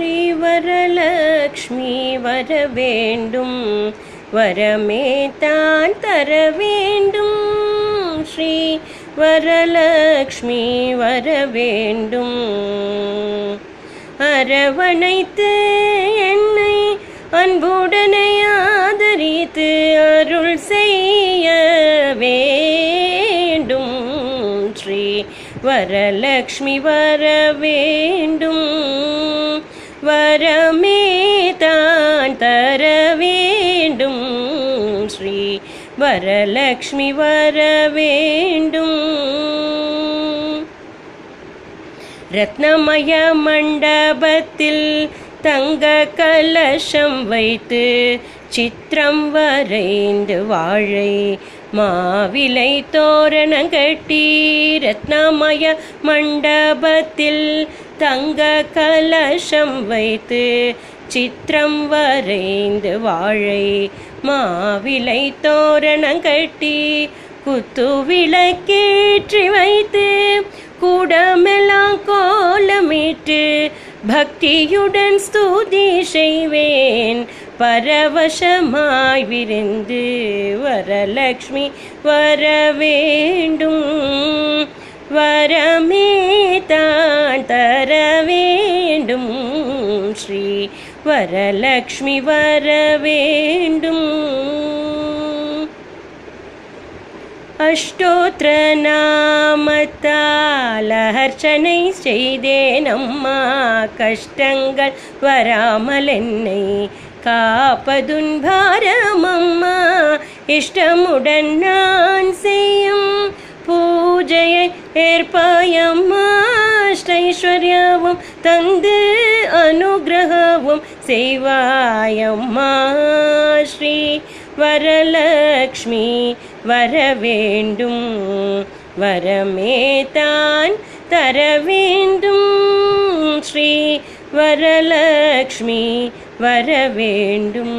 ஸ்ரீ வரலக்ஷ்மி வர வேண்டும். வரமே தான் தர வேண்டும். ஸ்ரீ வரலக்ஷ்மி வர வேண்டும். அரவணைத்து என்னை அன்புடனே ஆதரித்து அருள் செய்ய வேண்டும். ஸ்ரீ வரலக்ஷ்மி வர வேண்டும். வரமே தான் தர வேண்டும். ஸ்ரீ வரலக்ஷ்மி வர வேண்டும். ரத்னமய மண்டபத்தில் தங்க கலசம் வைத்து சித்திரம் வரைந்து வாழை மாவிலை தோரணங்கட்டி ரத்னமய மண்டபத்தில் தங்க கலசம் வைத்து சித்திரம் வரைந்து வாழை மாவிலை தோரணங்கட்டி குத்து விளக்கேற்றி வைத்து கூடமெல்லாம் கோலமிட்டு பக்தியுடன் ஸ்தூதி செய்வேன். பரவசமாய் விருந்து வரலக்ஷ்மி வர வேண்டும் வரமே தான் தர வேண்டும். ஸ்ரீ வரலக்ஷ்மி வர வேண்டும் அஷ்டோத்திர நாமத்தால் அர்ச்சனை செய்தேன் அம்மா கஷ்டங்கள் வராமல் என்னை காப்பதுன் பாரம் அம்மா இஷ்டமுடன் நான் செய்யும் பூஜையை ஏற்பாயம்மா ஐஸ்வர்யாவும் தந்து அனுகிரகவும் செய்வாயம்மா ஸ்ரீ வரலக்ஷ்மி வர வேண்டும். வரமே தான் தர வேண்டும். ஸ்ரீ வரலக்ஷ்மி வர வேண்டும்.